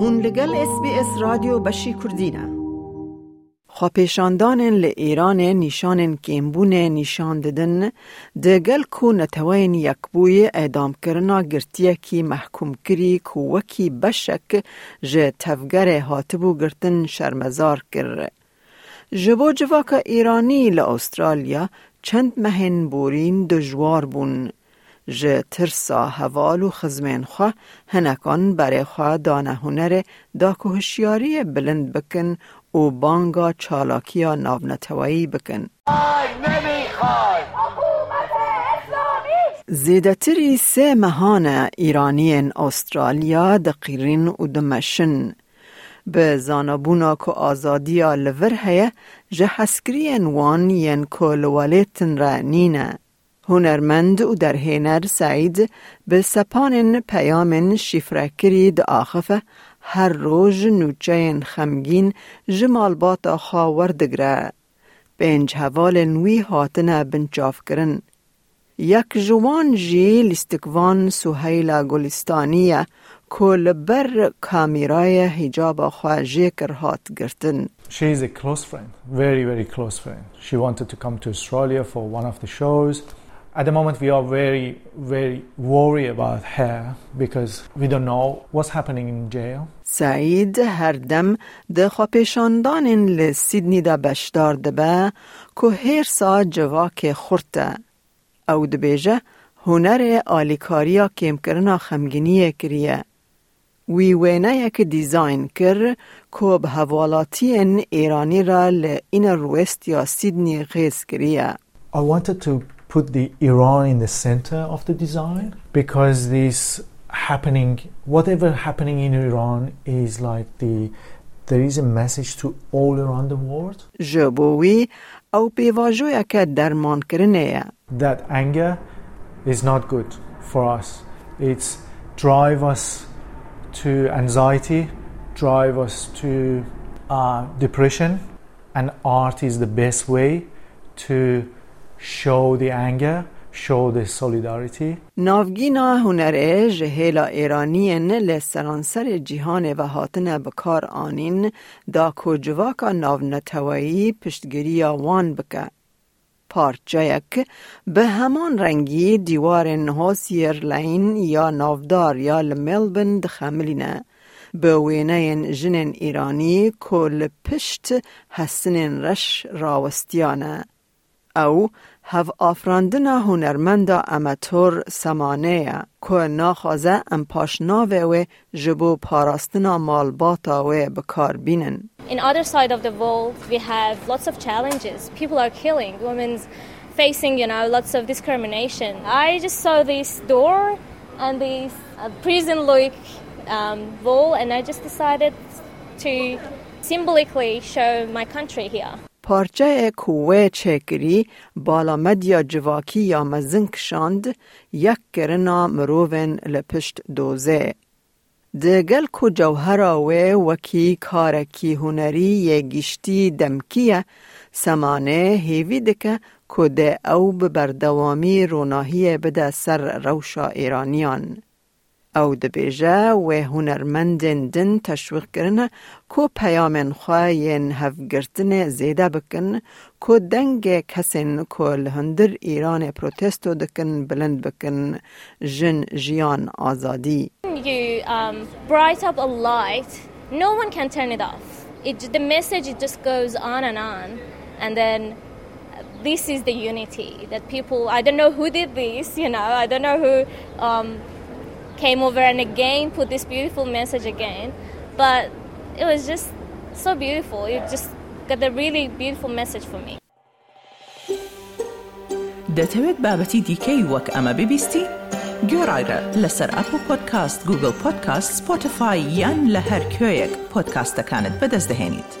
هون لگل اس بی اس رادیو بشی کردینه خواپیشاندان ل ایران نیشان کیمبون نیشان ددن دگل کو نتوین یکبوی اعدام کرنا گرتیه کی محکوم کری کو وکی بشک جه تفگر هاتبو گرتن شرمزار کر. جبو جواک ایرانی ل استرالیا چند مهن بورین دجوار بون. جه ترسا هوال و خزمین خواه هنکان برای خواه دانه هنر دا که هشیاری بلند بکن و بانگا چالاکیا ناونتوایی بکن. زیدتری سه مهان ایرانی استرالیا دقیرین و دمشن به زانبونا که آزادی لور هیه جه حسکری وان ین کلوالیتن را نینه. هنرمند و در هینر سعید به سپان پیام شفرکری د آخفه هر روز نوچه خمگین جمال باتا خاور دگره. بینج حوال نوی هاتنه بنچاف کرن. یک جوان جی لستکوان سوهیلا گلستانیه کل بر کامیرای حجاب خواه جیکر هات گرتن. She is a close friend, very, very close friend. She wanted to come to Australia for one of the shows. At the moment, we are very, very worried about her because we don't know what's happening in jail. سعید هر دم ده خواپیشاندان ل سیدنی دا بشدار دبه که هر سا جواک خورته. او دبیجه هنر آلیکاریا کم کرنا خمگینی کریه. وی وینه یک دیزاین کر که به حوالاتی ایرانی را ل این روست یا سیدنی غیز کریه. I wanted to put the Iran in the center of the design because this happening, whatever happening in Iran is like the there is a message to all around the world. جبوی او پیواجویا که درمان کرنه That anger is not good for us. It's drive us to anxiety, drive us to uh, depression, and art is the best way to show the anger, show the solidarity. ناوگینا هنره جهیلا ایرانین لسرانسر جیهان و هاتن بکار آنین دا کجواکا ناونتوایی پشتگیری وان بکه. پارچایک به همان رنگی دیوار نهاسیر لین یا نافدار یا لملبن دخملینه. به وینه جنن ایرانی کل پشت حسن رش راوستیانه. او هف آفراندنا هنرمندا اماتور سمانه که ناخوازه ام پاشناوه و جبو پاراستنا مالباتا و بکار بینن. In other side of the world, we have lots of challenges. People are killing, women's facing, you know, lots of discrimination. I just saw this door and this uh, prison-like um, wall, and I just decided to symbolically show my country here. پارچه کوه چکری بالا مدیا جواکی یا مزنک شاند یک کرنا مروون لپشت دوزه. دگل کو جوهرا و وکی کارکی هنری یه گشتی دمکیه سمانه هیوی دکه که ده او بردوامی روناهی بده سر روشا ایرانیان. او دبیجه و هنرمندن دن تشویق کرنه کو پیامن خواه ین هفگرتن زیده بکن کو دنگ کسین کو لهندر ایران پروتستو دکن بلند بکن جن جیان آزادی You um, bright up a light, no one can turn it off. It, the message it just goes on and on, and then this is the unity that people. I don't know who did this, you know. I don't know who um, came over and again put this beautiful message again, but it was just so beautiful. It just got a really beautiful message for me. دەتەوێت بابەتی دیکەی وەک ئەمە ببیستی؟ گۆڕایرە لەسەر ئەپ و پۆدکاست گوگل پۆدکاست سپۆتفاای یان لە هەر کوێیەک پۆدکاستەکانت بەدەستدەێنیت.